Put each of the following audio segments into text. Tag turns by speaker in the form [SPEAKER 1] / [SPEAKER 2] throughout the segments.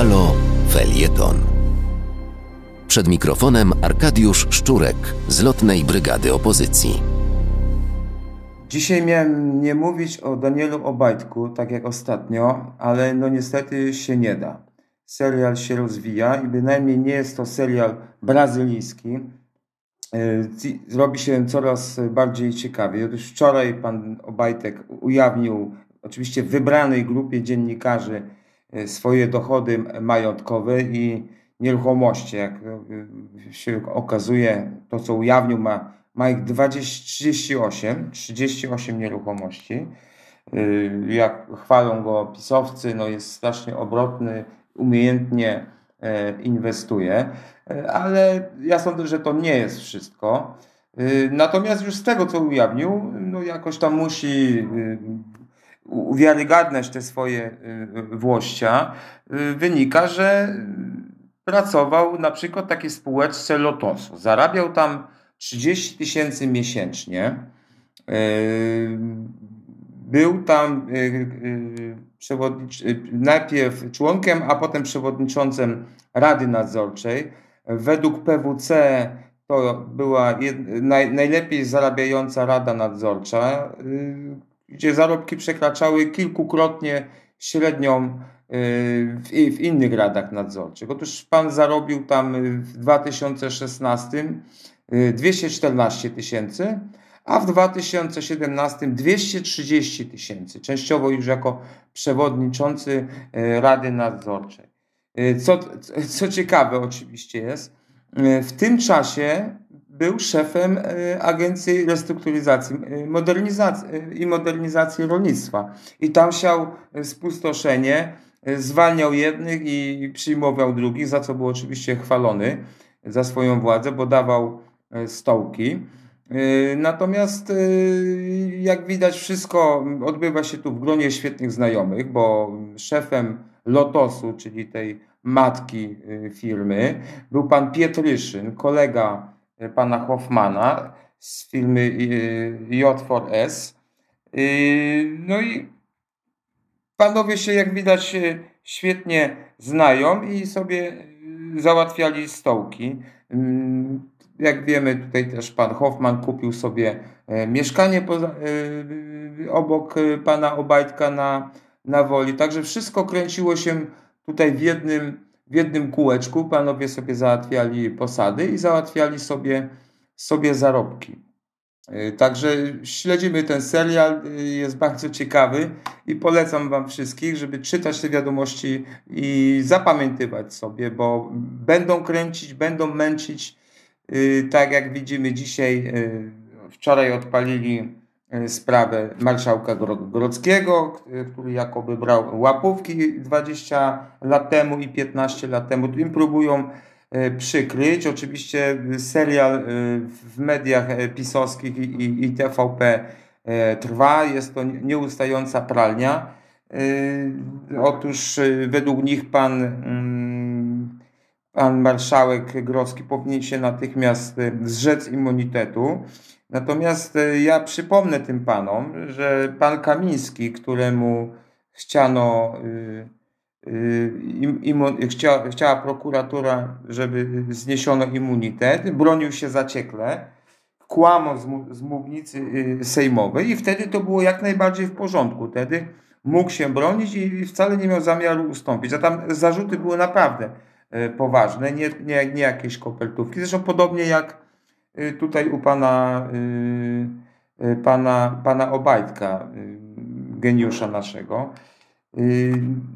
[SPEAKER 1] Halo Felieton. Przed mikrofonem Arkadiusz Szczurek z Lotnej Brygady Opozycji.
[SPEAKER 2] Dzisiaj miałem nie mówić o Danielu Obajtku, tak jak ostatnio, ale no niestety się nie da. Serial się rozwija i bynajmniej nie jest to serial brazylijski. Zrobi się coraz bardziej ciekawie. Otóż wczoraj pan Obajtek ujawnił, oczywiście w wybranej grupie dziennikarzy, swoje dochody majątkowe i nieruchomości. Jak e, się okazuje, to co ujawnił ma 20, 38, 38 nieruchomości. Y, jak chwalą go pisowcy, no jest strasznie obrotny, umiejętnie e, inwestuje, e, ale ja sądzę, że to nie jest wszystko. Y, natomiast już z tego, co ujawnił, no jakoś tam musi y, uwiarygadniać te swoje włościa, wynika, że pracował na przykład w takiej spółeczce Lotosu. Zarabiał tam 30 tysięcy miesięcznie. Yy, był tam najpierw członkiem, a potem przewodniczącym Rady Nadzorczej. Według PWC to była najlepiej zarabiająca Rada Nadzorcza, gdzie zarobki przekraczały kilkukrotnie średnią w, innych radach nadzorczych. Otóż pan zarobił tam w 2016 214 tysięcy, a w 2017 230 tysięcy, częściowo już jako przewodniczący Rady Nadzorczej. Co, co ciekawe oczywiście jest, w tym czasie był szefem Agencji Restrukturyzacji modernizacji i Modernizacji Rolnictwa. I tam siał spustoszenie, zwalniał jednych i przyjmował drugich, za co był oczywiście chwalony za swoją władzę, bo dawał stołki. Natomiast jak widać, wszystko odbywa się tu w gronie świetnych znajomych, bo szefem Lotosu, czyli tej matki firmy, był pan Pietryszyn, kolega pana Hoffmana z firmy J4S. No i panowie się, jak widać, świetnie znają i sobie załatwiali stołki. Mm, jak wiemy, tutaj też pan Hoffman kupił sobie e, mieszkanie e, obok e, pana Obajtka na, na Woli. Także wszystko kręciło się tutaj w jednym, w jednym kółeczku. Panowie sobie załatwiali posady i załatwiali sobie, sobie zarobki. Także śledzimy ten serial, jest bardzo ciekawy i polecam Wam wszystkich, żeby czytać te wiadomości i zapamiętywać sobie, bo będą kręcić, będą męczyć Y, tak jak widzimy dzisiaj, y, wczoraj odpalili y, sprawę marszałka Grodzkiego, który jakoby brał łapówki 20 lat temu i 15 lat temu. Im próbują przykryć. Oczywiście serial w mediach pisowskich i, i TVP trwa. Jest to nieustająca pralnia. Otóż według nich pan mm, pan marszałek Grodzki powinien się natychmiast y, zrzec immunitetu. Natomiast y, ja przypomnę tym panom, że pan Kamiński, któremu chciano, y, chcia, chciała prokuratura, żeby zniesiono immunitet, bronił się zaciekle, kłamał z, z mównicy sejmowej i wtedy to było jak najbardziej w porządku. Wtedy mógł się bronić i wcale nie miał zamiaru ustąpić. A tam zarzuty były naprawdę poważne, nie, nie, nie jakieś kopertówki. Zresztą podobnie jak e, tutaj u pana, e, pana, pana Obajtka, geniusza naszego.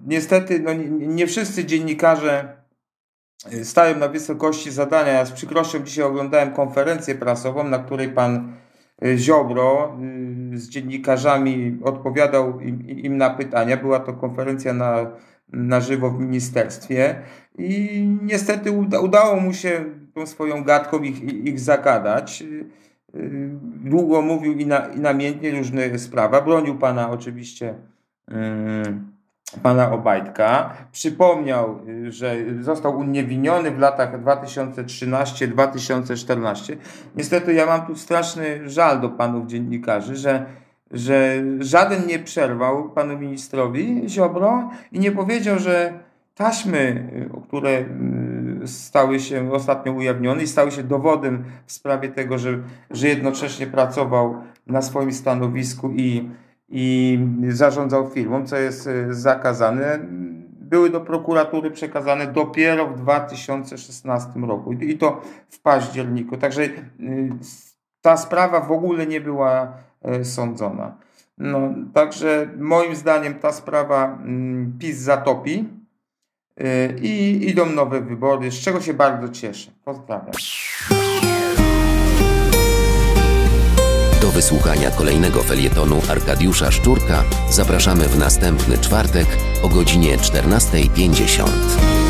[SPEAKER 2] Niestety no, nie wszyscy dziennikarze stają na wysokości zadania. Ja z przykrością dzisiaj oglądałem konferencję prasową, na której pan Ziobro z dziennikarzami odpowiadał im, im na pytania. Była to konferencja na na żywo w ministerstwie i niestety uda, udało mu się tą swoją gadką ich, ich zagadać. Y, y, długo mówił i, na, i namiętnie różne sprawy. Bronił pana oczywiście yy, pana Obajtka. Przypomniał, że został uniewinniony w latach 2013-2014. Niestety ja mam tu straszny żal do panów dziennikarzy, że że żaden nie przerwał panu ministrowi Ziobro i nie powiedział, że taśmy, które stały się ostatnio ujawnione i stały się dowodem w sprawie tego, że, że jednocześnie pracował na swoim stanowisku i, i zarządzał firmą, co jest zakazane, były do prokuratury przekazane dopiero w 2016 roku i to w październiku. Także ta sprawa w ogóle nie była sądzona. No, także moim zdaniem ta sprawa mm, PiS zatopi y, i idą nowe wybory, z czego się bardzo cieszę. Pozdrawiam.
[SPEAKER 1] Do wysłuchania kolejnego felietonu Arkadiusza Szczurka zapraszamy w następny czwartek o godzinie 14.50.